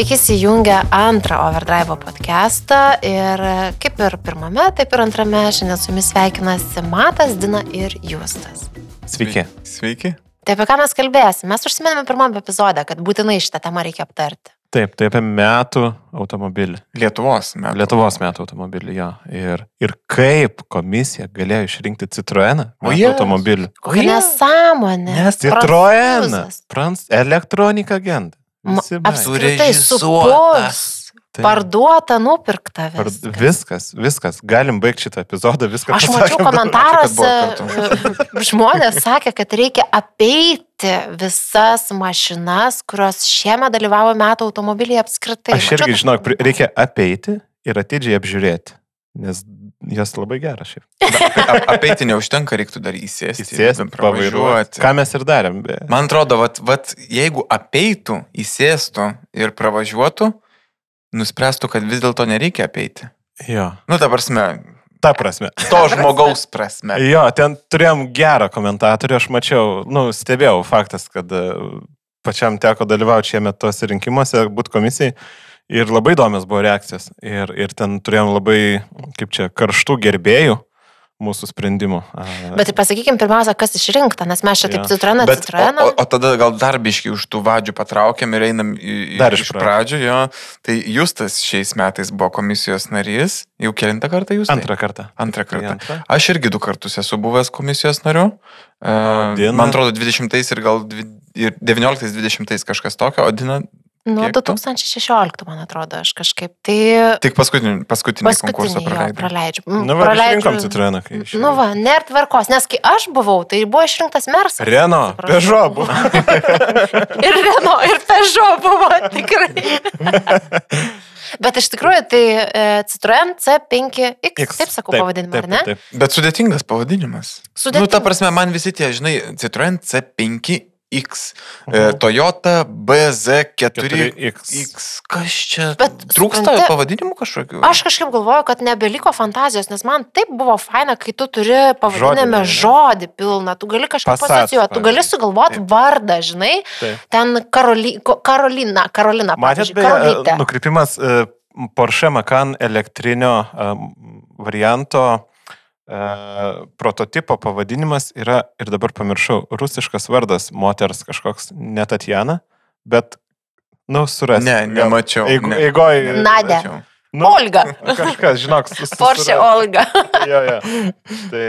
Sveiki įsijungę antrą Overdrive podcastą ir kaip ir pirmame, taip ir antrame šiandien su jumis sveikinasi Matas, Dina ir Justas. Sveiki. Sveiki. Tai apie ką mes kalbėsime? Mes užsiminėme pirmame epizode, kad būtinai šitą temą reikia aptarti. Taip, tai apie metų automobilį. Lietuvos metų. Lietuvos metų automobilį, jo. Ir, ir kaip komisija galėjo išrinkti Citroeną O metų Jėzus. automobilį. Kokia Oi, nesąmonė. Nes Citroeną. Prans, elektronika agenda. Apskritai supus. Taip. Parduota, nupirkta Par- viskas. Viskas, viskas. Galim baigti šitą epizodą, viską Aš mačiau komentaruose, žmonės sakė, kad reikia apeiti visas mašinas, kurios šiemet dalyvavo metų automobilyje apskritai. Aš irgi žinok, reikia apeiti ir atidžiai apžiūrėti. Nes jos labai geras šiaip. Ap- Apeiti neužtenka, reiktų dar įsėsti. Įsėsti, pravažiuoti. Ką mes ir darėm. Be. Man atrodo, vat, vat, jeigu apeitų, įsėstų ir pravažiuotų, nuspręstų, kad vis dėlto nereikia apeiti. Jo. Nu, ta prasme, Ta prasme. to žmogaus prasme. Jo, ten turėjom gerą komentatorių, aš mačiau, nu, stebėjau faktas, kad e, pačiam teko dalyvauti šiemet tuose rinkimuose, būti komisijai. Ir labai įdomios buvo reakcijos. Ir, ir ten turėjom labai, kaip čia, karštų gerbėjų mūsų sprendimų. Bet tai pasakykime pirmiausia, kas išrinkta, nes mes čia taip Jo. citroną, Bet, o, o, tada gal dar biški už tų vadžių patraukiam ir einam į, į, Dar iš iš pradžių. Jo. Tai Justas šiais metais buvo komisijos narys. Jau kilintą kartą jūs? Antrą kartą. Antrą Tai kartą. antrą. Aš irgi du kartus esu buvęs komisijos nariu. Dina? man atrodo, 20 ir gal dvi- ir 19-20 kažkas tokio, o Dina Nuo kiek tu? 2016, man atrodo, aš kažkaip. Tai tik paskutinį, paskutinį konkursą paskutinį praleidai. praleidžiu. Mm, Nu, va, praleidžiu- išrinkom citroną, kai išėjom. Nu, va, nėra tvarkos, nes kai aš buvau, tai buvo išrinktas Mersas. Reno. Peugeot buvo. Ir Reno, ir Peugeot buvo tikrai. Bet iš tikrųjų tai e, Citroen C5X, X, taip sakau pavadinimą, ar ne? Taip, Bet sudėtingas pavadinimas. Sudėtingas. Nu, ta prasme, man visi tie, žinai, Citroen C5X, e, Mhm. Toyota BZ4X. 4X. Kas čia? Bet Trūksta supranti- pavadinimų kažkokių? Aš kažkaip galvoju, kad nebeliko fantazijos, nes man taip buvo faina, kai tu turi pavadinime Žodį, žodį pilną, tu gali kažką pasocijuoti, tu gali sugalvoti vardą, žinai, Taip. ten Karoli, Karolina, Karolina, Matėt, pavyzdžiui, beje, nukrypimas e, Porsche Macan elektrinio e, varianto prototipo pavadinimas yra, ir dabar pamiršau, rusiškas vardas moters kažkoks, ne Tatjana, bet, nu, surasti. Ne, nemačiau. Jeigu, ne. Nu, Olga. Kažkas, žinok, sus, Porsche Olga. Jo, jo. Tai,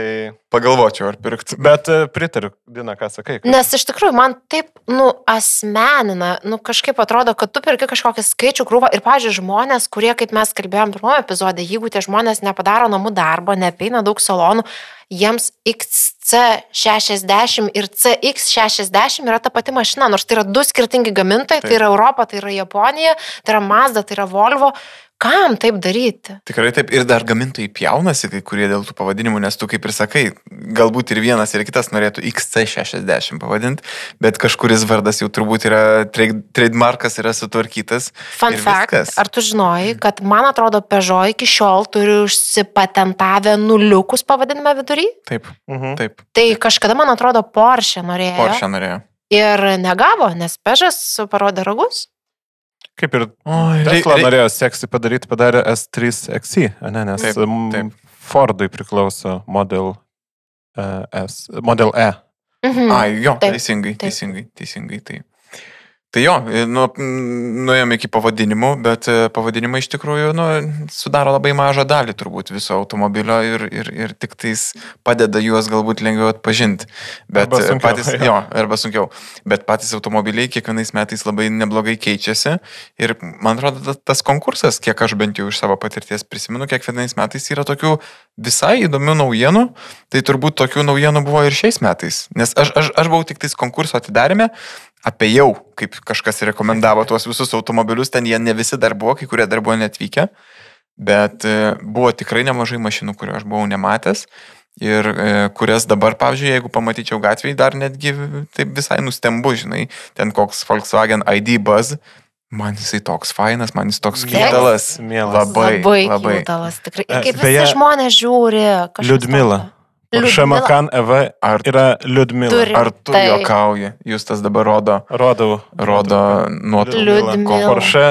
Pagalvočiau, ar pirkti. bet e, pritariu, Dina, ką sakai. kad- Nes iš tikrųjų man taip, nu, asmenina, nu, kažkaip atrodo, kad tu perki kažkokį skaičių krūvą ir, pažiūrėjau, žmonės, kurie, kaip mes kalbėjom pirmojo epizode, jeigu tie žmonės nepadaro namų darbo, nepeina daug salonų, jiems XC60 ir CX60 yra ta pati mašina, nors tai yra du skirtingi gamintojai, tai yra Europa, tai yra Japonija, tai yra Mazda, tai yra Volvo. Kam taip daryti? Tikrai taip. Ir dar gamintojai pjaunasi kai kurie dėl tų pavadinimų, nes tu kaip ir sakai, galbūt ir vienas, ir kitas norėtų XC60 pavadinti, bet kažkuris vardas jau turbūt yra, trade- trademarkas yra sutvarkytas. Fun fact, viskas. ar tu žinojai, kad man atrodo Peugeot iki šiol turi užsipatentavę nuliukus pavadinime vidury? Taip, Mhm. taip. Tai kažkada, man atrodo, Porsche norėjo. Porsche norėjo. Ir negavo, nes Pežas parodė ragus. Kaip ir Oi, Tesla norėjo seksį padaryti, padarė S3XI, ne, nes Taip, taip. Fordui priklauso Model, e, S, Model E. Mhm. Ai, jo, Taip, teisingai, taip. teisingai, teisingai. Tai. Tai jo, nu, nuėjome iki pavadinimų, bet e, pavadinimai iš tikrųjų nu, sudaro labai mažą dalį turbūt viso automobilio ir, ir, ir tik tais padeda juos galbūt lengviau atpažinti. Bet Arba sunkiau, patys, jo. arba sunkiau. Bet patys automobiliai kiekvienais metais labai neblogai keičiasi ir man atrodo, ta- tas konkursas, kiek aš bent jau iš savo patirties prisimenu, kiekvienais metais yra tokių visai įdomių naujienų. Tai turbūt tokių naujienų buvo ir šiais metais. Nes aš, aš, aš buvau tik tais konkurso atidarime, apie jau, kaip kažkas rekomendavo tuos visus automobilius, ten jie ne visi dar buvo, kai kurie dar buvo netvykę, bet e, buvo tikrai nemažai mašinų, kurių aš buvau nematęs. Ir e, kurias dabar, pavyzdžiui, jeigu pamatyčiau gatvėje, dar netgi taip visai nustembu, žinai, ten koks Volkswagen ID Buzz, man jisai toks fainas, man jis toks kytalas. Mielas. Labai, labai, labai. labai. Tikrai. Ir kaip beje, visi žmonės žiūri. kažkas Liudmila. tokio. Liudmila. Macan EV Ar, yra Liudmila. Turi. ar tu Taip. juokauji? Jūs tas dabar rodo, Rodau. rodo nuotrauką. Liudmila. Porsche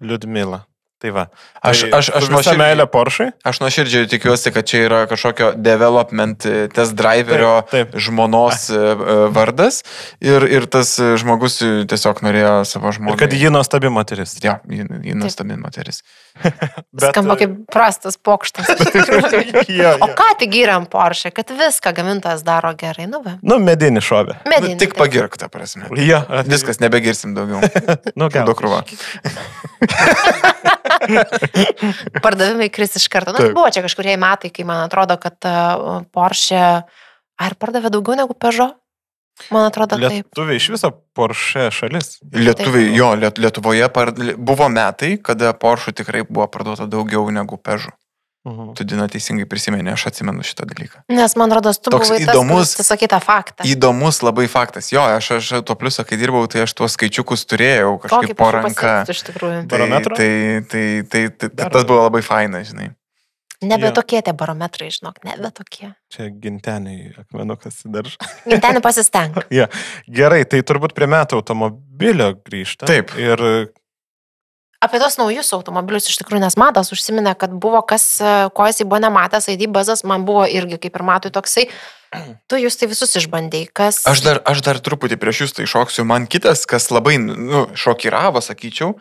Liudmila. Tai va. Aš- Tai aš- aš nuoširdžiai- meilė Porsche. Aš nuoširdžiai tikiuosi, kad čia yra kažkokio development e, test driverio Taip, taip. žmonos e, e, vardas ir, ir tas žmogus tiesiog norėjo savo Ir žmoną. kad ji nuostabi moteris. Jo, ji, ji nuostabi moteris. Bet, Skamba kaip prastas pokštas. tikrųjų. jo, O ką tik gyram Porsche, kad viską gamintojas daro gerai, nu va. Nu, medinį šovę. Nu, Medinį. tik pagirk, ta prasme. Jo, Viskas, nebegirsim daugiau. Nu, gal. Daug krūva. Pardavimai kris iš karto. Nu, Taip. buvo čia kažkurie metai, kai man atrodo, kad uh, Porsche ar pardavė daugiau negu Peugeot? Man atrodo, taip. Lietuviai iš viso Porsche šalis. Lietuviai, jo, Liet, Lietuvoje par, buvo metai, kada Porsche tikrai buvo parduota daugiau negu Peugeot. Mhm. Tu Dina teisingai prisimeni, aš atsimenu šitą dalyką. Nes man rodos, tu Toks buvai įdomus- tas, kuris sakė tą faktą. Įdomus labai faktas. Jo, aš, aš to pliusą, kai dirbau, tai aš tuos skaičiukus turėjau kažkaip po ranka. iš tikrųjų. Tai, tai, tai, tai, tai, tai Dar- tas buvo labai faina, žinai. Nebe tokie tie barometrai, žinok, nebe tokie. Čia ginteniai akmenukas įdarž. Gintenį pasistenk. Gerai, tai turbūt prie metų automobilio grįžta. Taip. Ir Apie tos naujus automobilius iš tikrųjų, nes matas užsiminė, kad buvo kas, e, ko jisai buvo nematęs, ID bazas man buvo irgi kaip ir matui toksai. Tu jūs tai visus išbandėjai, kas... Aš dar, aš dar truputį prieš jūs tai šoksiu. Man kitas, kas labai nu, šokiravo, sakyčiau,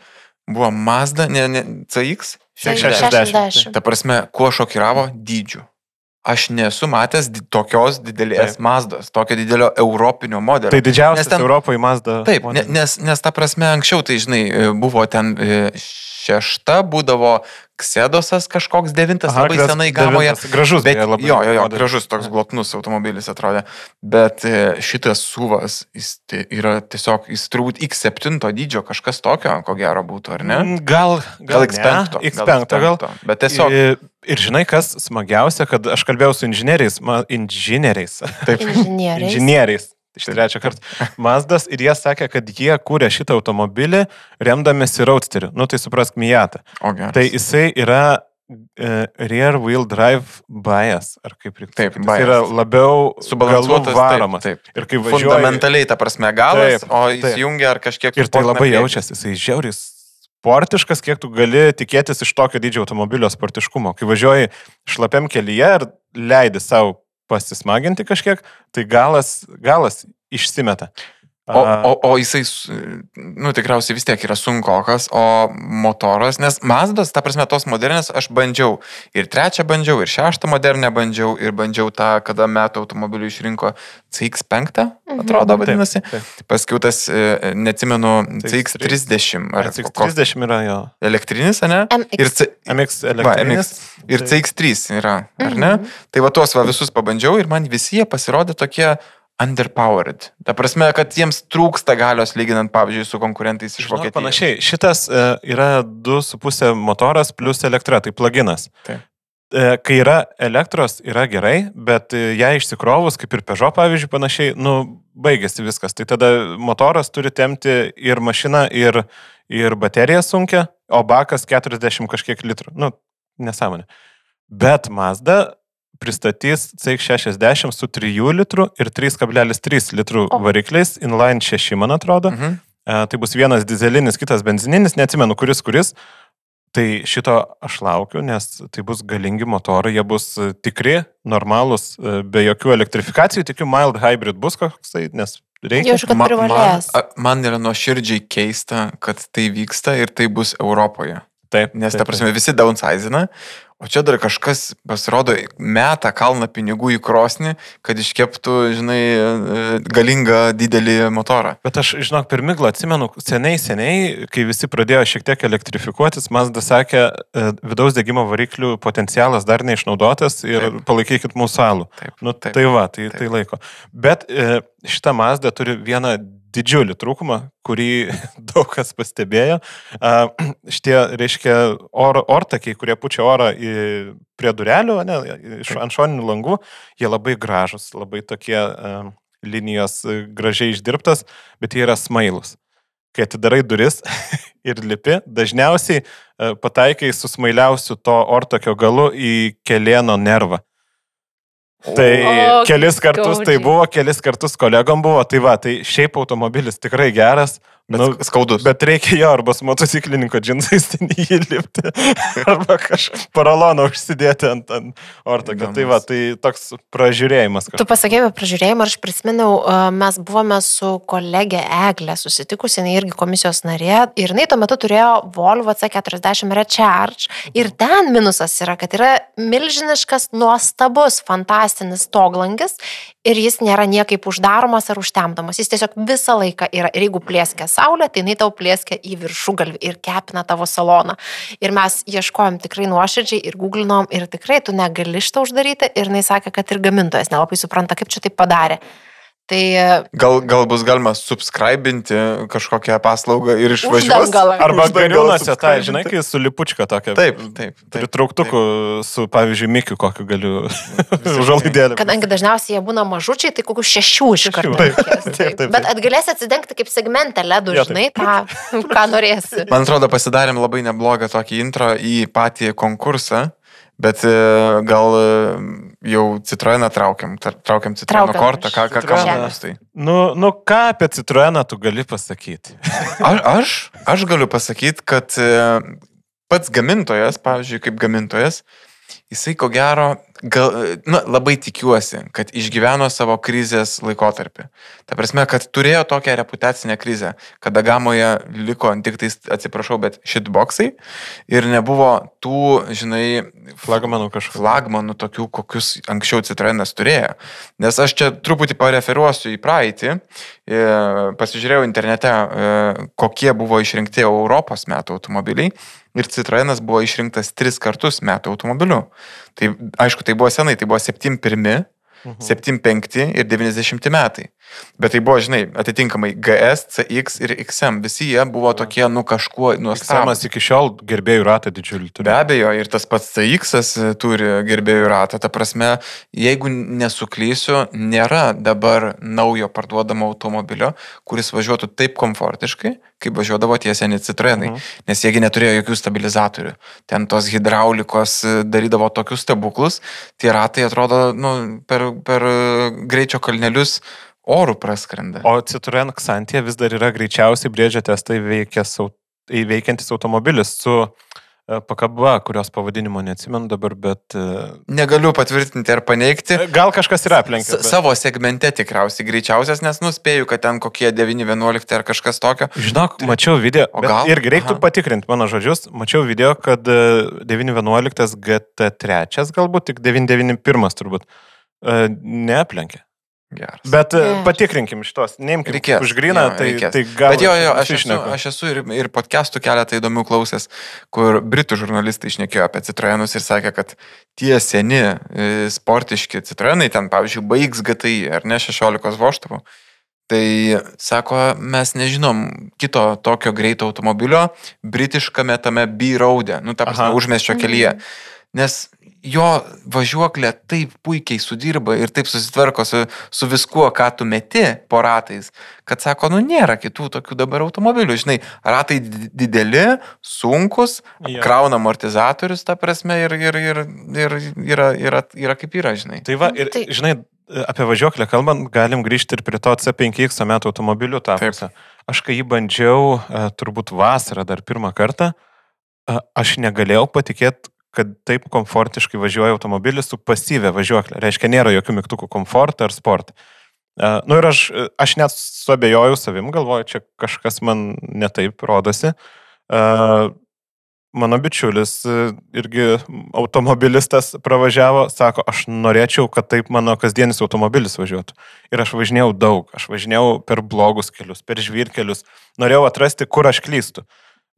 buvo Mazda, ne, ne, CX. 60. 60. Ta prasme, kuo šokiravo dydžiu. Aš nesu matęs tokios didelės Taip. Mazdos, tokio didelio europinio modelio. tai didžiausias Nes ten- Europoje Mazda. Taip, ne, nes, nes ta prasme anksčiau, tai žinai, buvo ten e, šešta, būdavo Ksedosas kažkoks devintas, Aha, labai gras- senai gavoje. devintas. Gražus, Bet, beje, labai jo, jo, jo, modelis. gražus toks glotnus automobilis atrodė. Bet e, šitas suvas, jis yra tiesiog, jis turbūt X7 dydžio kažkas tokio, ko gero būtų, ar ne? Mm, Gal, Gal gal X5. ne, X5 gal. Bet tiesiog, Ir, ir žinai, kas smagiausia, kad aš kalbėjau su inžinieriais, ma, inžinieriais, taip, Inžinieriai. inžinieriais. Iš trečią kartą. Mazdas ir jie sakė, kad jie kūrė šitą automobilį remdamėsi Roadsteriu. Nu tai suprask gerai. Tai jisai yra e, rear wheel drive bias, ar kaip reikėtų. Taip, sakyti. Jis yra bias. labiau subalansuotas varomas. Taip, taip. Ir kai važiuoji, Fundamentaliai, ta prasme, galas, Taip, o taip. įsijungia ar kažkiek. ir tai labai priekį. jaučiasi, jisai žiauris sportiškas, kiek tu gali tikėtis iš tokio dydžio automobilio sportiškumo. Kai važiuoji šlapiam kelyje ir leidi savo pasismaginti kažkiek, tai galas, galas išsimeta. O, o, o jisai, nu, tikriausiai vis tiek yra sunkokas, o motoras, nes Mazdas, ta prasme, tos modernės aš bandžiau. Ir trečią bandžiau, ir šeštą modernę bandžiau, ir bandžiau tą, kada metų automobilių išrinko CX5, Mhm. atrodo, taip, vadinasi. taip. Paskiau tas, e, neatsimenu, CX CX30 ar Ar koks 30 yra jo. elektrinis, ne? Ir, MX. C, MX va, elektrinis. MX, ir Tai- CX3 yra, ar ne? Mhm. Tai va tuos va visus pabandžiau ir man visi jie pasirodė tokie underpowered. Ta prasme, kad jiems trūksta galios lyginant, pavyzdžiui, su konkurentais iš Vokietijos. Panašiai, šitas e, yra 2,5 motoras plus elektra, tai pluginas. Taip. E, Kai yra elektros, yra gerai, bet e, ją išsikrovus, kaip ir Peugeot pavyzdžiui, panašiai, nu, baigėsi viskas. Tai tada motoras turi temti ir mašiną, ir, ir bateriją sunkia, o bakas 40 kažkiek litrų. Nu, nesąmonė. Bet Mazda pristatys CX60 su 3 litrų ir 3,3 litrų O. varikliais, inline 6, man atrodo. Mhm. E, Tai bus vienas dizelinis, kitas benzininis, neatsimenu kuris kuris. Tai šito aš laukiu, nes tai bus galingi motorai, jie bus e, tikri, normalūs, e, be jokių elektrifikacijų, tikiu, mild hybrid bus koksai, nes reikia. Jaučiu, kad man, privalės. a- man yra nuoširdžiai keista, kad tai vyksta ir tai bus Europoje. Taip, Nes, taip, ta prasme, visi downsizina, o čia dar kažkas pasirodo, meta kalną pinigų į krosnį, kad iškeptų, žinai, e, galingą didelį motorą. Bet aš, žinok, per miglą atsimenu, seniai, seniai, kai visi pradėjo šiek tiek elektrifikuotis, Mazda sakė, e, vidaus degimo variklių potencialas dar neišnaudotas ir Taip. palaikykit mūsų salų. Taip, Nu, taip. tai va, tai, taip. tai laiko. Bet e, šita Mazda turi vieną didžiulį trūkumą, kurį daug kas pastebėjo. Šitie, reiškia, oro, ortakiai, kurie pučia orą į, prie durelių, ne, iš ant šoninių langų, jie labai gražus, labai tokie linijos e, gražiai išdirbtas, bet jie yra smailus. Kai atidarai duris ir lipi, dažniausiai e, pataikai su smailiausiu to ortakio galu į kelieno nervą. Tai O, kelis kartus tai skaudžiai. buvo, kelis kartus kolegom buvo, tai va, tai šiaip automobilis tikrai geras, Bet Nu, skaudus. Bet reikia jo arba su motociklininko džinsais ten į jį lipti, arba kažkokį paraloną užsidėti ant, ant ortogio. Tai va, tai toks pražiūrėjimas. Tu pasakėjai apie pražiūrėjimą ir aš prisiminiau, mes buvome su kolegė Eglė susitikusi, jinai irgi komisijos narė ir jinai tuo metu turėjo Volvo C40 Recharge ir ten minusas yra, kad yra milžiniškas, nuostabus, fantastinis toglangis ir jis nėra niekaip uždaromas ar užtemdamas, jis tiesiog visą laiką yra ir jeigu plėskia saulė, tai jinai tau plėskia į viršugalvį ir kepina tavo saloną. Ir mes ieškojom tikrai nuoširdžiai ir googlinom ir tikrai tu negali šitą uždaryti ir jinai sakė, kad ir gamintojas nelabai supranta, kaip čia taip padarė. Tai Gal, gal bus galima subscribinti kažkokią paslaugą ir išvažiuoti. Arba gariūnuose, tai žinai, kai su lipučka tokia. Taip, taip. taip Pritrauktuku su, pavyzdžiui, Mikiu kokiu galiu užuolaidėlį. Kadangi dažniausiai jie būna mažučiai, tai kokių šešių iš karto. taip. Taip, taip, taip. Bet atgalėsi atsidengti kaip segmentą ledų, taip. žinai, tą, ką norėsi. Man atrodo, pasidarėm labai neblogą tokį intro į patį konkursą, bet e, gal e, jau Citroeną traukiam, tra- traukiam Citroeno Traukiam. kortą, ką, ką, ką manus tai. Nu, nu, ką apie Citroeną tu gali pasakyti? Aš, aš, aš galiu pasakyti, kad e, pats gamintojas, pavyzdžiui, kaip gamintojas, jisai ko gero, gal, na, labai tikiuosi, kad išgyveno savo krizės laikotarpį. Ta prasme, kad turėjo tokią reputacinę krizę, kada gamoje liko tik tais, atsiprašau, bet shitboxai ir nebuvo tų, žinai, Flagmanų kažkokių. flagmanų tokių, kokius anksčiau Citroenas turėjo. Nes aš čia truputį pareferuosiu į praeitį. E, Pasižiūrėjau internete, e, kokie buvo išrinkti Europos metų automobiliai. Ir Citroenas buvo išrinktas tris kartus metų automobiliu. Tai aišku, tai buvo senai, tai buvo 71, Mhm. 75 ir 90 metai. Bet tai buvo, žinai, atitinkamai GS, CX ir XM. Visi jie buvo tokie, nu kažkuo nuostabus. Samas iki šiol gerbėjų ratą didžiulį turi. Be abejo, ir tas pats CX turi gerbėjų ratą. Ta prasme, jeigu nesuklysiu, nėra dabar naujo parduodamo automobilio, kuris važiuotų taip komfortiškai, kaip važiuodavo tie seni Citroenai. Mhm. Nes jiegi neturėjo jokių stabilizatorių. Ten tos hidraulikos e, darydavo tokius stebuklus, tie ratai atrodo nu, per, per e, greičio kalnelius orų praskrenda. O Citroen Xantija vis dar yra greičiausiai veikęs au- įveikiantis automobilis su e, pakaba, kurios pavadinimo neatsimenu dabar, bet... e, Negaliu patvirtinti ar paneigti. Gal kažkas yra aplenkęs. S- Savo segmente tikriausiai greičiausias, nes nuspėju, kad ten kokie 9-11 ar kažkas tokio. Žinok, mačiau video, O bet gal? irgi reiktų Aha. patikrinti mano žodžius, mačiau video, kad e, 911 GT3, galbūt tik 991 turbūt, e, neaplenkė. Geras. Bet e, Geras. patikrinkim šitos, neimkim Reikės, už griną, jo, tai, reikės. tai gal... Bet jo, jo, aš esu, aš esu ir, ir podcastų keletą įdomių klausęs, kur britų žurnalistai išnekėjo apie Citroenus ir sakė, kad tie seni e, sportiški Citroenai, ten pavyzdžiui, baigs GTI ar ne 16 voštuvų, tai sako, mes nežinom kito tokio greito automobilio britiškame tame B-raude, nu, ta prasme, Aha. užmėščio kelyje. Nes jo važiuoklė taip puikiai sudirba ir taip susitvarko su, su viskuo, ką tu meti po ratais, kad sako, nu nėra kitų tokių dabar automobilių. Žinai, ratai di- dideli, sunkus, Jo. krauna amortizatorius, ta prasme, ir, ir, ir, ir yra, yra, yra kaip yra, žinai. Tai va, ir Tai- žinai, apie važiuoklę kalbant, galim grįžti ir prie to C5X metų automobilių tapusi. Aš kai jį bandžiau, e, turbūt vasarą dar pirmą kartą, e, aš negalėjau patikėti, kad taip komfortiškai važiuoja automobilis su pasyvė važiuoklė. Reiškia, nėra jokių mygtukų komfortą ar sportą. Na nu, ir aš, aš net suabejojau savim, galvoju, čia kažkas man netaip rodosi. E, Mano bičiulis e, irgi automobilistas pravažiavo, sako, aš norėčiau, kad taip mano kasdienis automobilis važiuotų. Ir aš važinėjau daug, aš važinėjau per blogus kelius, per žvyrkelius, norėjau atrasti, kur aš klystu,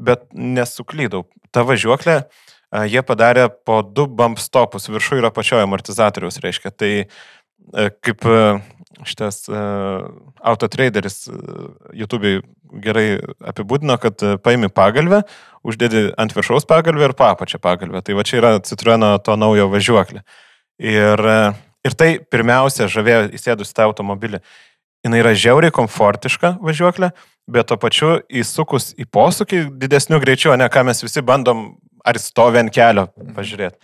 bet nesuklydau. Ta važiuoklė, a, jie padarė po du bump stopus, viršų yra pačioje amortizatoriaus, reiškia. Tai e, kaip e, šitas e, autotraderis YouTube'ai gerai apibūdino, kad paimi pagalbę, uždedi ant viršaus pagalbę ir papačią pagalbę. Tai va čia yra Citroeno to naujo važiuoklė. Ir, ir tai pirmiausia žavėjo įsėdus tą automobilį. Jis yra žiauriai komfortiška važiuoklė, bet to pačiu įsukus į posūkį didesniu greičiu, ne ką mes visi bandom, ar stovi ant kelio pažiūrėti.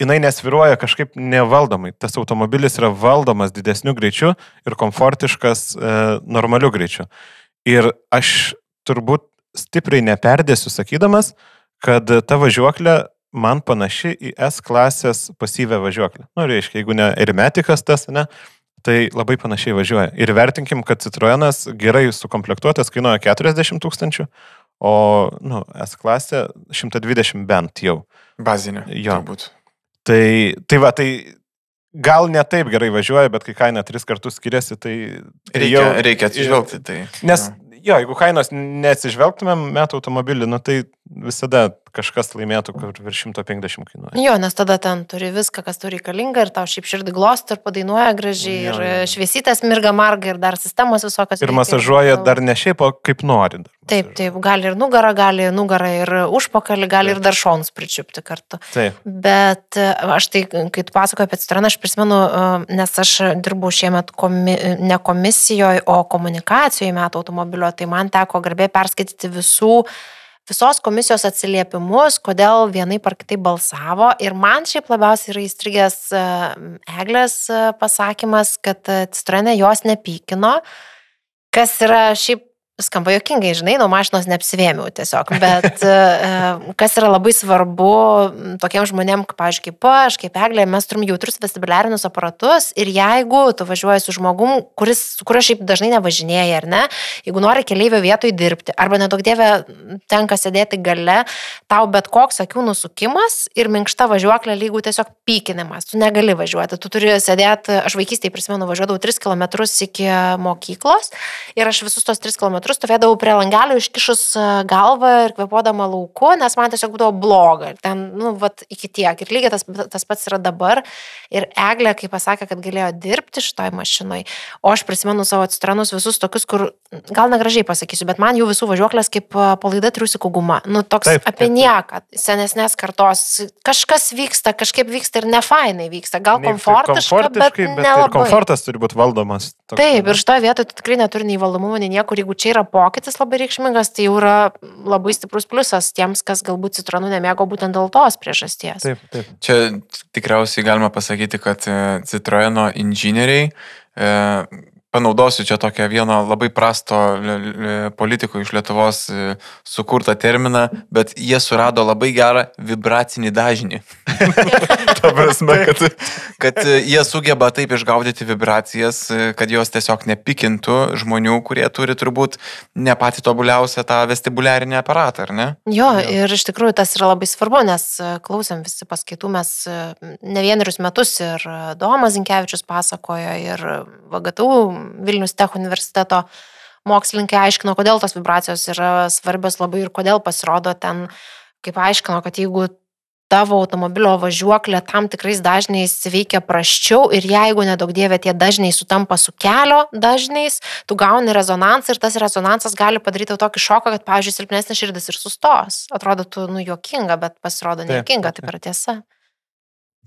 Jis nesviruoja kažkaip nevaldomai. Tas automobilis yra valdomas didesniu greičiu ir komfortiškas e, normaliu greičiu. Ir aš turbūt stipriai neperdėsiu sakydamas, kad ta važiuoklė man panaši į S klasės pasyvę važiuoklę. Nu, reiškia, jeigu ne ermetikas tas, ne, tai labai panašiai važiuoja. Ir vertinkim, kad Citroenas gerai sukomplektuotas kainuoja 40 tūkstančių, o nu, S klasė 120 bent jau. Bazinė. Jo. Turbūt. Tai, tai va, tai gal ne taip gerai važiuoja, bet kai kaina tris kartus skiriasi, tai... Reikia, reikia atsižvelgti. Tai, Nes, jo. jo, jeigu kainos neatsižvelgtumėm metų automobilį, nu, tai visada kažkas laimėtų, kur virš 150 kainuoja. Jo, nes tada ten turi viską, kas turi reikalinga ir tau šiaip širdį glosto ir padainuoja gražiai Jo, ir jo. šviesytės mirga marga ir dar sistemos visokios. Ir masažuoja dar ne šiaip, o kaip nori. dar Taip, taip, gali ir nugarą, gali nugarą ir užpakalį, gali ir dar šonus pričiupti kartu. Taip. Bet e, aš tai, kai tu pasakoji apie citroną, aš prisimenu, e, nes aš dirbau šiemet komi, ne komisijoje, o komunikacijoje metų automobilio, tai man teko garbė perskaityti visų visos komisijos atsiliepimus, kodėl vienai par kitai balsavo. Ir man šiaip labiausiai yra įstrigęs Eglės e, pasakymas, kad e, Citroenė jos nepykino, kas yra šiaip skamba jokingai, žinai, nuo mašinos neapsivėmiau tiesiog, bet e, kas yra labai svarbu m, tokiems žmonėms, kaip, pavyzdžiui, kaip aš, kaip Eglė, mes turim jautrus vestibuliarinius aparatus ir jeigu tu važiuoji su žmogum, kuris, su kuriuo šiaip dažnai nevažinėja, ar ne, jeigu nori keliaivio vietoj dirbti, arba nedaug dievė tenka sėdėti gale, tau bet koks akių nusukimas ir minkšta važiuoklė lygų tiesiog pykinimas, tu negali važiuoti, tu turi sėdėti, aš vaikystėje prisimenu, važiuodavau 3 km iki mokyklos ir aš visus tos 3 km stovėdavau prie langelio iškišus e, galvą ir kvepuodama lauku, nes man tiesiog būdavo bloga. Ir ten, nu, vat, iki tiek. Ir lygiai tas, tas pats yra dabar. Ir Eglė, kai pasakė, kad galėjo dirbti šitoj mašinoj, o aš prisimenu savo citranus visus tokius, kur, gal negražiai pasakysiu, bet man jų visų važiuoklės kaip e, palaida triusikų guma. Nu, toks Taip, taip, taip, apie taip. nieką, senesnės kartos. Kažkas vyksta, kažkaip vyksta ir nefainai vyksta. Gal komfortiškai, bet, bet nelabai. komfortas turi būti valdomas. toks, Taip, ir šitoje vietoje tikrai neturi nei valdomumo, nei niekur. Jeigu čia yra pokytis labai reikšmingas, tai jau yra labai stiprus pliusas tiems, kas galbūt citronų nemėgo būtent dėl tos priežasties. Taip, taip. Čia tikriausiai galima pasakyti, kad e, Citroeno inžinieriai, e, panaudosiu čia tokią vieną labai prasto li- li- politiko iš Lietuvos e, sukurtą terminą, bet jie surado labai gerą vibracinį dažnį. Ta prasme, kad, kad e, jie sugeba taip išgaudyti vibracijas, e, kad jos tiesiog nepikintų žmonių, kurie turi turbūt ne patį tobuliausią tą vestibuliarinį aparatą, ar ne? Jo, Jo. ir iš tikrųjų tas yra labai svarbu, nes klausėm visi paskaitų, mes ne vienerius metus ir Domas Zinkevičius pasakojo, ir VGTU Vilnius Tech universiteto mokslininkai aiškino, kodėl tos vibracijos yra svarbios labai ir kodėl pasirodo ten, kaip aiškino, kad jeigu tavo automobilio važiuoklė tam tikrais dažniais veikia praščiau ir jeigu nedaug dievė tie dažniai sutampa su kelio dažniais, tu gauni rezonansą ir tas rezonansas gali padaryti tokį šoką, kad, pavyzdžiui, silpnesnė širdis ir sustos. Atrodo, tu, nu, juokinga, bet pasirodo Taip, nejuokinga, taip, taip yra tiesa.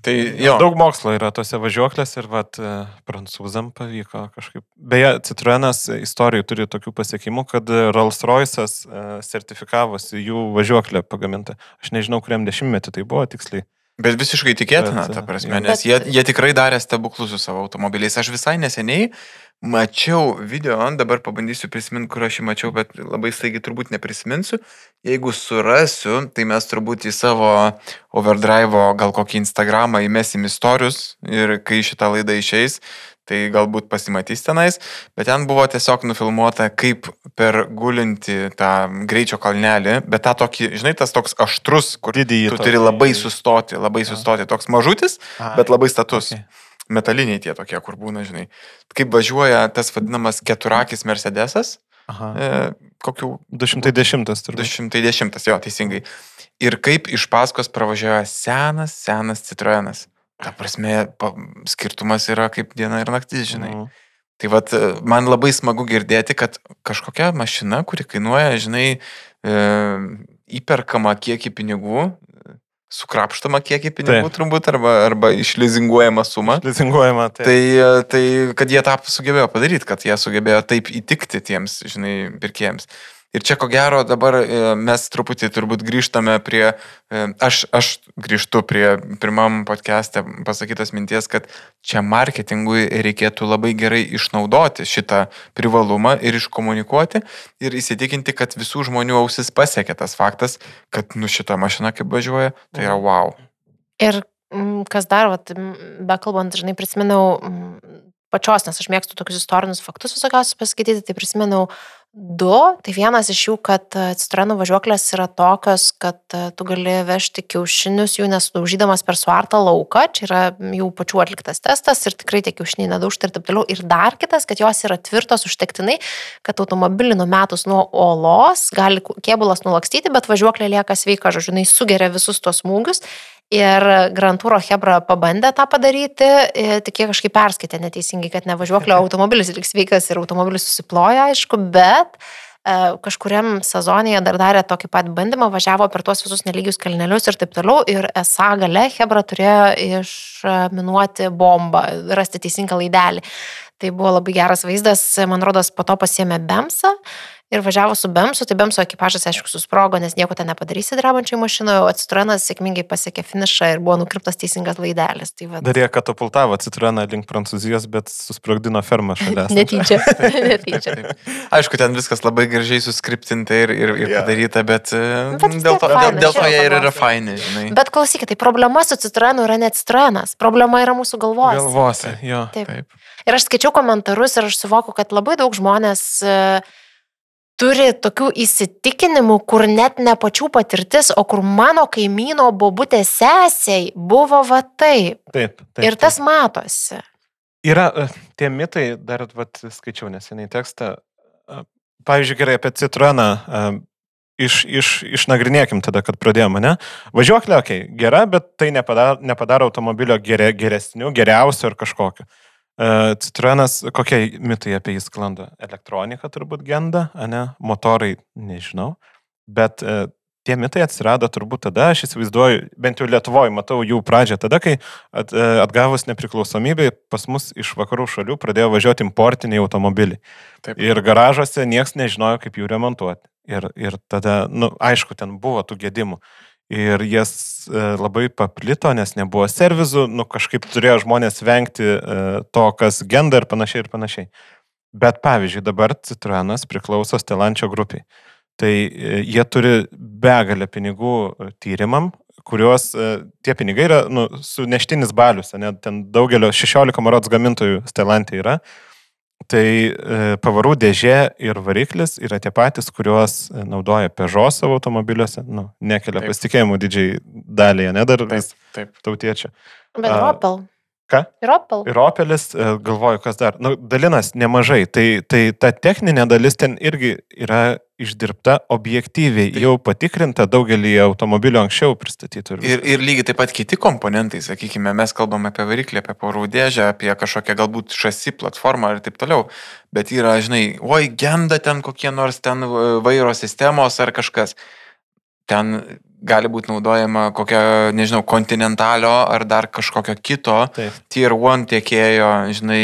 Tai jo. Daug mokslo yra tose važiuoklėse ir vat, e, prancūzam pavyko kažkaip. Beje, Citroenas istorijų turi tokių pasiekimų, kad Rolls-Royce'as e, sertifikavosi jų važiuoklę pagamintą. Aš nežinau, kuriam dešimtmetį tai buvo tiksliai. Bet visiškai tikėtina, Bet, ta prasme, nes jie, jie tikrai darė stebuklus su savo automobiliais. Aš visai neseniai mačiau video, dabar pabandysiu prisiminti, kur aš jį mačiau, bet labai staigiai turbūt neprisiminsiu. Jeigu surasiu, tai mes turbūt į savo overdrive gal kokį Instagramą įmesim istorius ir kai šitą laidą išeis, tai galbūt pasimatys tenais, bet ten buvo tiesiog nufilmuota, kaip per gulinti tą greičio kalnelį, bet tą tokį, žinai, tas toks aštrus, kur Didįjį tu tokį- turi labai sustoti, labai sustoti, toks mažutis, bet labai status. Okay. Metaliniai tie tokie, kur būna, žinai. Kaip važiuoja tas vadinamas keturakis Mercedesas, Aha. e, kokių 210 turbūt. 210, jo, teisingai. Ir kaip iš paskos pravažiuoja senas, senas Citroenas. Ta prasme, pa, skirtumas yra kaip diena ir naktis, žinai. Mhm. Tai vad, man labai smagu girdėti, kad kažkokia mašina, kuri kainuoja, žinai, e, įperkama kiekį pinigų, e, sukrapštama kiekį pinigų Taip. turbūt, arba, arba išlizinguojama suma. Lizinguojama. Tai, Tai, e, tai, kad jie tą sugebėjo padaryti, kad jie sugebėjo taip įtikti tiems, žinai, pirkėjams. Ir čia ko gero dabar e, mes truputį turbūt grįžtame prie, e, aš, aš grįžtu prie pirmam podcast'e pasakytos minties, kad čia marketingui reikėtų labai gerai išnaudoti šitą privalumą ir iškomunikuoti ir įsitikinti, kad visų žmonių ausis pasiekia tas faktas, kad nu šita mašina kaip važiuoja, tai yra wow. Ir mm, kas dar, vat, bekalbant, žinai, prisiminiau pačios, nes aš mėgstu tokius istorinius faktus visokiausius paskaityti, tai prisiminiau du. Tai vienas iš jų, kad e, citroenų važiuoklės yra tokios, kad e, tu gali vežti kiaušinius jų nesudaužydamas per suartą lauką. Čia yra jų pačių atliktas testas ir tikrai tie kiaušiniai nedaužti ir taip toliau. Ir dar kitas, kad jos yra tvirtos užtektinai, kad automobilį numetus nuo olos gali kėbulas nulakstyti, bet važiuoklė lieka sveika, žodžiu, jinai sugeria visus tuos smūgius Ir Grantūro Hebra pabandė tą padaryti, tik jie kažkaip perskaitė neteisingai, kad ne važiuoklio automobilis liks sveikas ir automobilis susiploja, aišku, bet e, kažkuriam sezonėje dar darė tokį pat bandymą, važiavo per tuos visus nelygius kalnelius ir taip toliau. Ir esą gale Hebra turėjo išminuoti bombą, rasti teisingą laidelį. Tai buvo labai geras vaizdas, man rodos, po to pasiemė Bemsą ir važiavo su Bemsu, tai Bemso ekipažas, aišku, susprogo, nes nieko ten nepadarysi drebančiai mašinoje, o Citroenas sėkmingai pasiekė finišą ir buvo nukirptas teisingas laidelis. Tai Dar jie katapultavo Citroeną link Prancūzijos, bet susprogdino fermą šalia. Netyčia. Netyčia. Taip, taip. Aišku, ten viskas labai gražiai suskriptinta ir, ir, ir yeah. padaryta, bet, e, bet dėl to, faina, dėl, dėl to jie ir yra faini, žinai. Bet klausykit, tai problema su Citroenu yra ne Citroenas, problema yra mūsų galvos. Galvose, jo. Taip. taip. Ir aš skaičiau komentarus ir aš suvoku, kad labai daug žmonės uh, turi tokių įsitikinimų, kur net ne pačių patirtis, o kur mano kaimyno bobutė sesiai buvo va taip. Taip. taip ir tas taip. matosi. Yra e, tie mitai, dar vat, skaičiau neseniai tekstą. E, pavyzdžiui, gerai apie Citroeną. E, iš, iš, išnagrinėkim tada, kad pradėjome, ne? Važiuoklė, okei, okay, gera, bet tai nepadaro, nepadaro automobilio geria, geresniu, geriausiu ar kažkokiu. Uh, Citroenas, kokie mitai apie jį sklando? Elektronika turbūt genda, ne? Motorai, nežinau. Bet uh, tie mitai atsirado turbūt tada, aš įsivaizduoju, bent jau Lietuvoje matau jų pradžią tada, kai at, uh, atgavus nepriklausomybę pas mus iš vakarų šalių pradėjo važiuoti importiniai automobiliai. Taip. Ir garažuose niekas nežinojo, kaip jų remontuoti. Ir, ir tada, na, nu, aišku, ten buvo tų gedimų ir jas e, labai paplito, nes nebuvo servizų, nu kažkaip turėjo žmonės vengti e, to, kas genda ir panašiai ir panašiai. Bet pavyzdžiui, dabar Citroenas priklauso Stelančio grupiai. Tai e, jie turi begalę pinigų tyrimam, kuriuos tie pinigai yra nu, suneštinis balius, ne, ten daugelio 16 marots gamintojų Stelantė yra. Tai e, pavarų dėžė ir variklis yra tie patys, kuriuos e, naudoja Peugeot savo automobiliuose. Nu, nekelia pasitikėjimų didžiai dalyje, ne dar taip, taip. tautiečio. Bet Opel. Ką? Ir Opel. Ir Opelis, e, galvoju, kas dar. Nu, dalinas nemažai. Tai, tai ta techninė dalis ten irgi yra išdirbta objektyviai, tai. jau patikrinta daugelį automobilių anksčiau pristatytų. Ir, ir, ir lygiai taip pat kiti komponentai, sakykime, mes kalbame apie variklį, apie porų dėžę, apie kažkokią galbūt šasi platformą ir taip toliau, bet yra, žinai, oi, genda ten kokie nors ten vairo sistemos ar kažkas. Ten gali būti naudojama kokia, nežinau, kontinentalio ar dar kažkokio kito taip. tier 1 tiekėjo, žinai,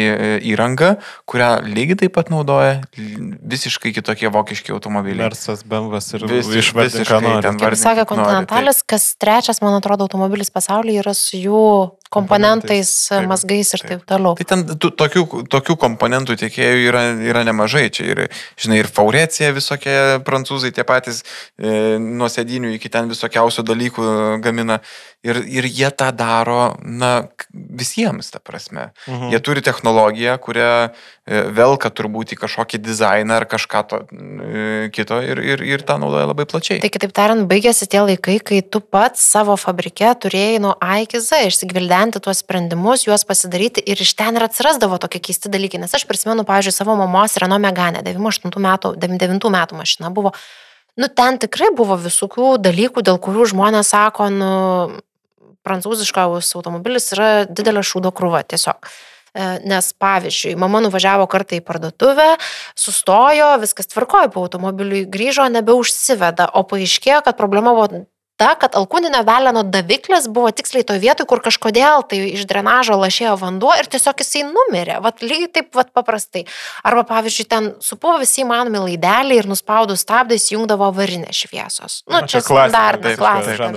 įranga, kurią lygiai taip pat naudoja visiškai kitokie vokiški automobiliai. Mersas, BMW ir Vis, išvardinti, ką nori. Kaip sakė kontinentalis, kas trečias, man atrodo, automobilis pasaulyje yra su jų komponentais, taip, mazgais ir taip, taip toliau. Tai ten tokių, tokių komponentų tiekėjų yra, yra nemažai. Čia ir, žinai, ir Faurecija visokie prancūzai, tie patys e, nuo sėdinių iki ten visokiausių dalykų gamina. Ir, ir jie tą daro, na, visiems, ta prasme. Mhm. Jie turi technologiją, kurią e, velka turbūt į kažkokį dizainą ar kažką to, e, kito ir, ir, ir tą naudoja labai plačiai. Tai kitaip tariant, baigėsi tie laikai, kai tu pats savo fabrike turėjai nuo A iki Z išsigvildenti tuos sprendimus, juos pasidaryti ir iš ten ir atsirasdavo tokie keisti dalykai. Nes aš prisimenu, pavyzdžiui, savo mamos Renault Megane, 98 metų, 99 metų mašina buvo. Nu, ten tikrai buvo visokių dalykų, dėl kurių žmonės sako, nu, prancūziškas automobilis yra didelė šūdo krūva tiesiog. E, nes pavyzdžiui, mama nuvažiavo kartą į parduotuvę, sustojo, viskas tvarkojo po automobiliui, grįžo, nebeužsiveda, o paaiškėjo, kad problema buvo ta, kad alkūninio veleno daviklis buvo tiksliai toje vietoje, kur kažkodėl tai iš drenažo lašėjo vanduo ir tiesiog jisai numirė. Vat lygiai taip vat paprastai. Arba pavyzdžiui, ten supuvo visi įmanomi laideliai ir nuspaudus stabdai įjungdavo varinės šviesos. Nu, čia standartas, klasika.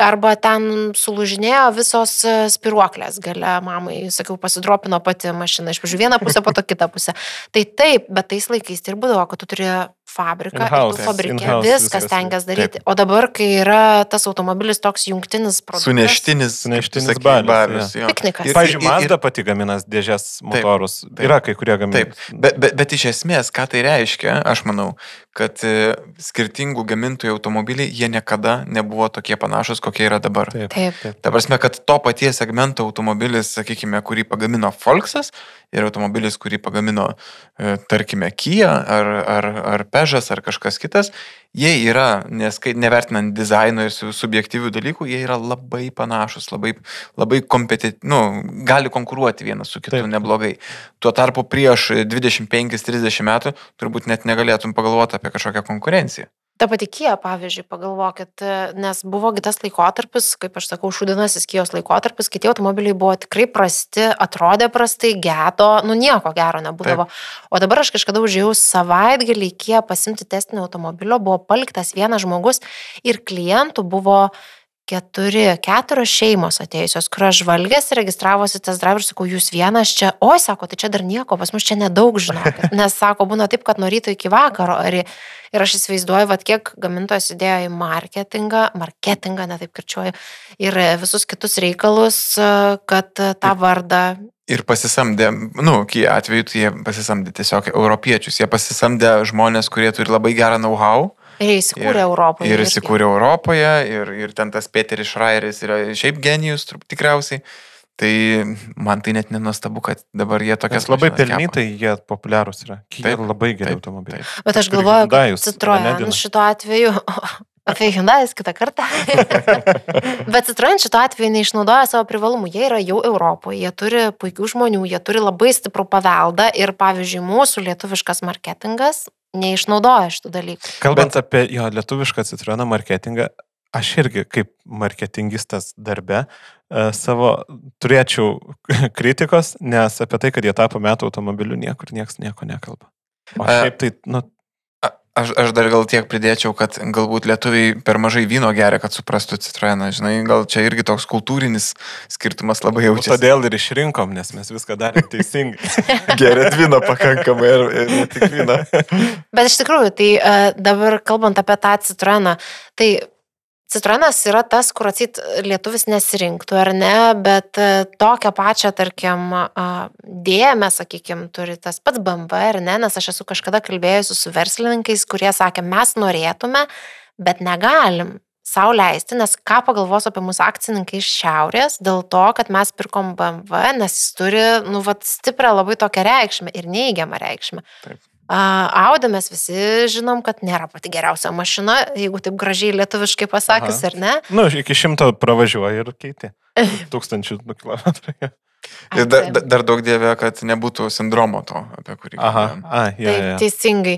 Arba ten sulūžinėjo visos e, spiruoklės gale, mamai, sakiau, pasidropino pati mašina, iš pradžių vieną pusę, po to kitą pusę. Tai taip, bet tais laikais tai ir būdavo, kad tu turi fabriką, fabrikė viskas viskas, tengias daryti. O dabar, kai yra tas automobilis toks jungtinis produktas. Suneštinis, Suneštinis tu sakei, balius, jo. Piknikas. Ir- Pavyzdžiui, Mazda pati gaminas dėžės motorus. taip. Yra kai kurie gamina. Taip, bet, bet, bet iš esmės, ką tai reiškia, aš manau, kad e, skirtingų gamintojų automobiliai, jie niekada nebuvo tokie panašus, kokie yra dabar. Taip. Taip. Ta prasme, kad to paties segmento automobilis, sakykime, kurį pagamino Volksas ir automobilis, kurį pagamino, e, tarkime, Kia ar, ar, ar Pežas ar kažkas kitas, jie yra, nes kai nevertinant dizaino ir su- subjektyvių dalykų, jie yra labai panašus, labai, labai kompetentingi, nu, gali konkuruoti vienas su kitu. Taip. neblogai. Tuo tarpu prieš 25-30 metų turbūt net negalėtum pagalvoti apie kažkokią konkurenciją. Ta pati Kija, pavyzdžiui, pagalvokit, e, nes buvogi tas laikotarpis, kaip aš sakau, šūdinasis Kijos laikotarpis, kai tie automobiliai buvo tikrai prasti, atrodė prastai, gedo, nu nieko gero nebūdavo. Taip. O dabar aš kažkada užėjau savaitgalį į Kiją pasimti testinio automobilio, buvo paliktas vienas žmogus ir klientų buvo keturi, keturios šeimos atėjusios, kurios žvalgės, registravosi tas driver, sakau, jūs vienas čia, oi, sako, tai čia dar nieko, pas mus čia nedaug žinokit, nes sako, būna taip, kad nuo ryto iki vakaro, ar, ir aš įsivaizduoju, vad kiek gamintojas įdėjo į marketingą, marketingą, netaip kirčiuoju, ir visus kitus reikalus, kad tą vardą Ir pasisamdė, nu, kai atveju tai jie pasisamdė tiesiog europiečius, jie pasisamdė žmonės, kurie turi labai gerą know-how. Ir įsikūrė Europoje. Ir įsikūrė Europoje, ir, ir ten tas Peteris Šrairis yra šiaip genijus, tikriausiai. Tai man tai net nenuostabu, kad dabar jie tokias Nes labai pelnytai jie populiarūs yra. Jie labai geri automobiliai. Bet aš galvoju, kad Citroen šituo atveju, apie Hyundaius kitą kartą. Bet Citroen šituo atveju neišnaudoja savo privalumų. Jie yra jau Europoje, jie turi puikių žmonių, jie turi labai stiprų paveldą ir, pavyzdžiui, mūsų lietuviškas marketingas neišnaudoja šitų dalykų. Kalbant Bet... apie jo lietuvišką Citroeną marketingą, aš irgi kaip marketingistas darbe e, savo turėčiau kritikos, nes apie tai, kad jie tapo metų automobiliu, niekur niekas nieko nekalba. O šiaip tai, nu, Aš, aš dar gal tiek pridėčiau, kad galbūt lietuviai per mažai vyno geria, kad suprastų Citroeną. Žinai, gal čia irgi toks kultūrinis skirtumas labai nu, jaučiasi. todėl ir išrinkom, nes mes viską darėme teisingai. Geria vyno pakankamai ir, ir ne tik vyno. Bet iš tikrųjų, tai e, dabar kalbant apie tą Citroeną, tai Citroenas yra tas, kur atsit lietuvis nesirinktų, ar ne, bet e, tokią pačią, tarkim, dėmę, sakykime, turi tas pats BMW, ar ne, nes aš esu kažkada kalbėjusi su verslininkais, kurie sakė, mes norėtume, bet negalim sau leisti, nes ką pagalvos apie mūsų akcininkai iš šiaurės, dėl to, kad mes pirkom BMW, nes jis turi, nu, vat, stiprią labai tokią reikšmę ir neįgiamą reikšmę. Taip. A, Audi mes visi žinom, kad nėra pati geriausia mašina, jeigu taip gražiai lietuviškai pasakius, Aha. ar ne? Nu, iki šimto pravažiuoji ir keiti. Tūkstančių kilometrų. Ir dar, dar- dar daug dievė, kad nebūtų sindromo to, apie kurį. Aha, kalbėjom. a, ja, Tai ja. teisingai.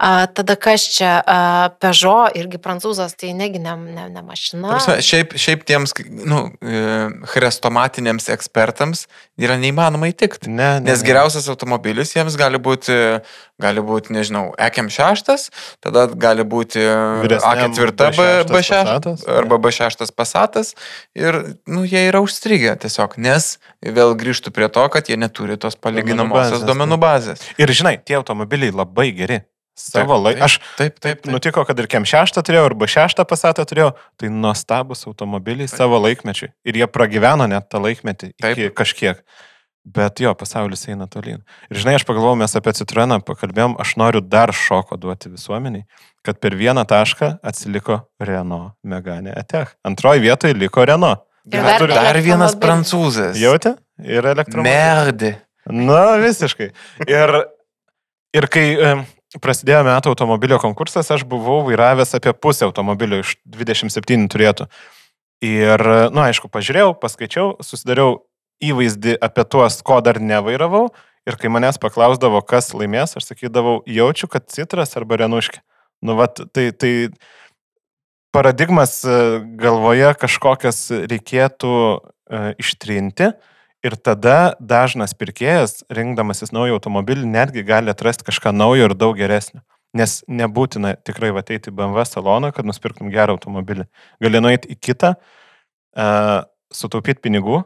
A, tada kas čia? A, Peugeot irgi prancūzas, tai negi ne, ne, ne mašina. Prasme, Šiaip, šiaip tiems, nu, e, chrestomatiniams ekspertams yra neįmanoma įtikti. Ne, ne, Nes ne. geriausias automobilis jiems gali būti, gali būti, nežinau, EKM6, tada gali būti Vyresniam A4 B6 B6 Passatas, arba B6 pasatas ir, nu, jie yra užstrigę tiesiog, nes vėl grįžtų prie to, kad jie neturi tos palyginamosios duomenų bazės. Ir žinai, tie automobiliai labai geri. Savo Taip, laiką. taip, Aš Taip, taip, taip. nutiko, kad ir kem šeštą turėjau, arba šeštą pasatą turėjau. Tai nuostabus automobiliai Taip. savo laikmečiui. Ir jie pragyveno net tą laikmetį iki Taip. kažkiek. Bet jo, pasaulis eina tolyn. Ir žinai, aš pagalvojau, mes apie Citroeną pakalbėjom, aš noriu dar šoko duoti visuomeniai, kad per vieną tašką atsiliko Renault Megane Etech. Antroji vietoje liko Renault. Ir Dar, dar dar vienas prancūzas. Jautė? Ir elektromobilis. Merdi. Na, visiškai. Ir, ir kai prasidėjo metų automobilio konkursas, aš buvau vairavęs apie pusę automobilio iš 27 turėtų. Ir, na, nu, aišku, pažiūrėjau, paskaičiau, susidariau įvaizdį apie tuos, ko dar nevairavau. Ir kai manęs paklausdavo, kas laimės, aš sakydavau, jaučiu, kad citras arba renuškė. Nu, vat, tai, tai paradigmas e, galvoje kažkokias reikėtų e, ištrinti ir tada dažnas pirkėjas, rinkdamasis naują automobilį, netgi gali atrasti kažką naujo ir daug geresnio. Nes nebūtina tikrai ateiti į BMW saloną, kad nusipirktum gerą automobilį. Gali nueiti į kitą, uh, sutaupyti pinigų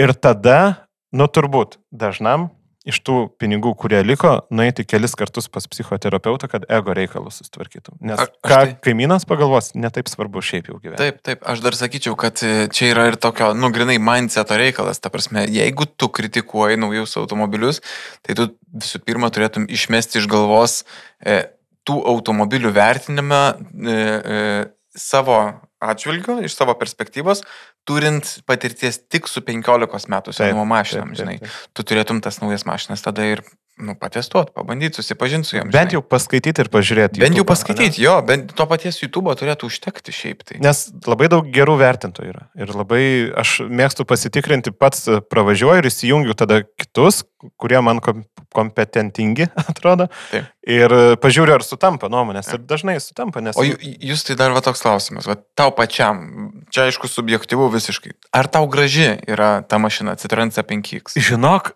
ir tada, nu turbūt, dažnam iš tų pinigų, kurie liko, nueiti kelis kartus pas psichoterapeutą, kad ego reikalus sustvarkytum. Nes A- ką tai- kaimynas pagalvos, netaip svarbu šiaip jau gyventi. Taip, taip, aš dar sakyčiau, kad e, čia yra ir tokio, nu, grinai mindseto reikalas. Ta prasme, jeigu tu kritikuoji naujus automobilius, tai tu visų pirma turėtum išmesti iš galvos e, tų automobilių vertinimą e, e, savo atžvilgiu, iš savo perspektyvos, turint patirties tik su 15 metų senumo mašinom, žinai. Tu turėtum tas naujas mašinas tada ir, nu, patestuot, pabandyti, susipažinti su jom. Bent žinai. jau paskaityti ir pažiūrėti. Bent jau YouTube'ą, paskaityti, jo, bent to paties YouTube turėtų užtekti šiaip tai. Nes labai daug gerų vertintojų yra. Ir labai aš mėgstu pasitikrinti pats e, pravažiuoju ir įsijungiu tada kitus, kurie man kom kompetentingi atrodo. Taip. Ir e, pažiūriu, ar sutampa nuomonės. Ir dažnai sutampa, nes... O jūs tai dar va toks klausimas, va tau pačiam, čia aišku subjektyvu visiškai. Ar tau graži yra ta mašina Citroen C5X? Žinok,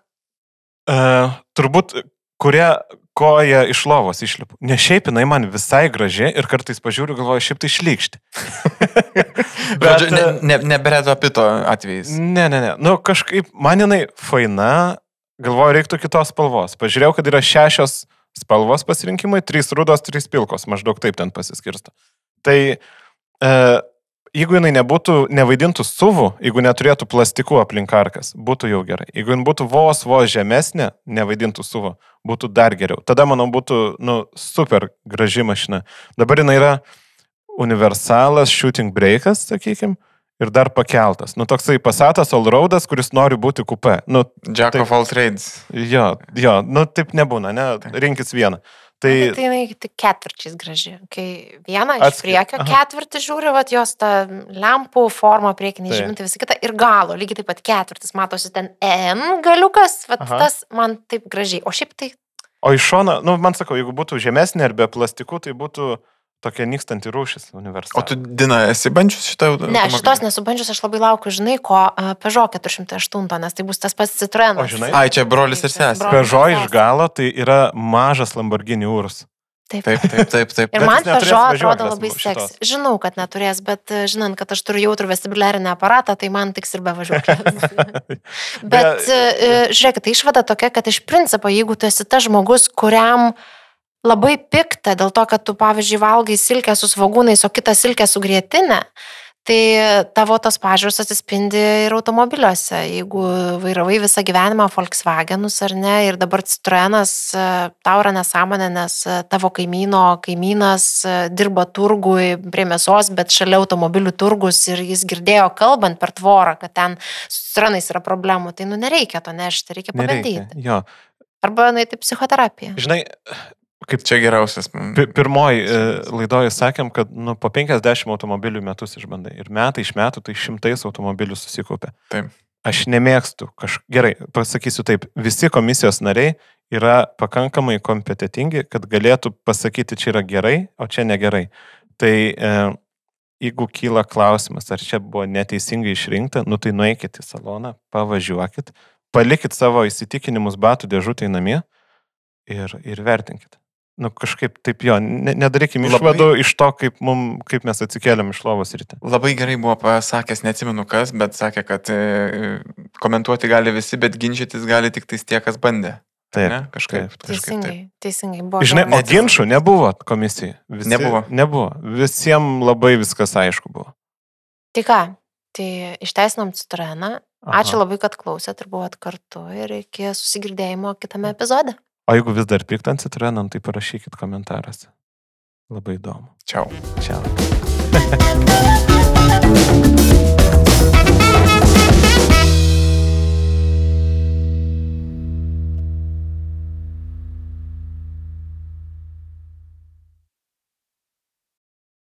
uh, turbūt kurie koja iš lovos išlipu. Ne šiaip jinai man visai graži ir kartais pažiūriu, galvoju, šiaip tai šlykšti. Bet, ne, e, ne, ne Bredo Pito atvejais. Ne, ne, ne. Nu, kažkaip man jinai faina, galvoju, reiktų kitos spalvos. Pažiūrėjau, kad yra šešios spalvos pasirinkimai, trys rudos, trys pilkos, maždaug taip ten pasiskirsto. Tai e, jeigu jinai nebūtų, nevaidintų suvų, jeigu neturėtų plastikų aplink arkas, būtų jau gerai. Jeigu jinai būtų vos vos žemesnė, nevaidintų suvų, būtų dar geriau. Tada, manau, būtų, nu, super graži mašina. Dabar jinai yra universalas shooting breakas, sakykime, ir dar pakeltas. Nu, toksai pasatas allroadas, kuris nori būti kupe. Nu, Jack taip. of all trades. jo, jo, nu, taip nebūna, ne, rinkis vieną. Tai, Tai, tai jinai tik ketvirčiais graži. Kai vieną iš Atskir- priekio aha. ketvirtį žiūri, vat jos ta lempų forma, priekiniai Taip. žymintai, visą kitą. Ir galo, lygiai taip pat ketvirtis, matosi ten N galiukas, vat Aha. tas man taip gražiai. O šiaip tai o iš šono, nu, man sakau, jeigu būtų žemesnė ar be plastikų, tai būtų tokia nykstanti rūšis universalas. O tu, Dina, esi bandžius šitą Ne, automobilį? šitos nesubandžius, aš labai laukiu, žinai, ko uh, Peugeot 408, nes tai bus tas pats Citroenas. O žinai? Ai, čia brolis ir sesė. Pežo iš galo tai yra mažas Lamborghini urus. Taip. Taip, taip, taip, taip. Ir man Peugeot atrodo labai seksy. Žinau, kad neturės, bet e, žinant, kad aš turiu jautrų vestibuliarinį aparatą, tai man tiks ir be važiuoklės. Bet e, e, žiūrėkit, tai išvada tokia, kad iš principo, jeigu tu esi tas žmogus, kuriam labai pikta dėl to, kad tu, pavyzdžiui, valgai silkę su svagūnais, o kitą silkę su grėtinė, tai tavo tos pažiūros atsispindi ir automobiliuose. Jeigu vairavai visą gyvenimą Volkswagenus ar ne, ir dabar Citroenas e, tau yra nesąmonė, nes e, tavo kaimyno kaimynas e, dirba turgui prie mėsos, bet šalia automobilių turgus ir jis girdėjo kalbant per tvorą, kad ten su Citroenais yra problemų, tai nu nereikia to nešti, reikia pabandyti. Nereikia. Jo. Arba nueiti psichoterapiją. Žinai, kaip Čia geriausias. mm, Pi- Pirmoji e, laidoje sakėm, kad nu, po 50 automobilių metus išbandai. Ir metai iš metų tai šimtais automobilių susikaupia. Taip. Aš nemėgstu kaž... Gerai, pasakysiu taip. Visi komisijos nariai yra pakankamai kompetitingi, kad galėtų pasakyti, čia yra gerai, o čia negerai. Tai e, jeigu kyla klausimas, ar čia buvo neteisingai išrinkta, nu tai nueikit į saloną, pavažiuokit, palikit savo įsitikinimus batų dėžutėje namie ir, ir vertinkit. Nu, kažkaip taip jo, ne, nedarykim Labai- išvadų iš to, kaip, mum, kaip mes atsikeliam iš lovos ryte. Labai gerai buvo pasakęs, neatsimenu kas, bet sakė, kad e, komentuoti gali visi, bet ginčytis gali tik tais tie, kas bandė. Taip. Ne? Kažkaip. taip, kažkaip taip. Teisingai, teisingai buvo. Žinai, o ginčių nebuvo komisijai. Visi, Nebuvo. Nebuvo. Visiems labai viskas aišku buvo. Tai ką, tai išteisinam Citroeną. Ačiū labai, kad klausėt ir buvot kartu ir iki susigirdėjimo kitame epizode. O jeigu vis dar piktant citrinam, nu, tai parašykit komentaruose. Labai įdomu. Čiau. Čiau.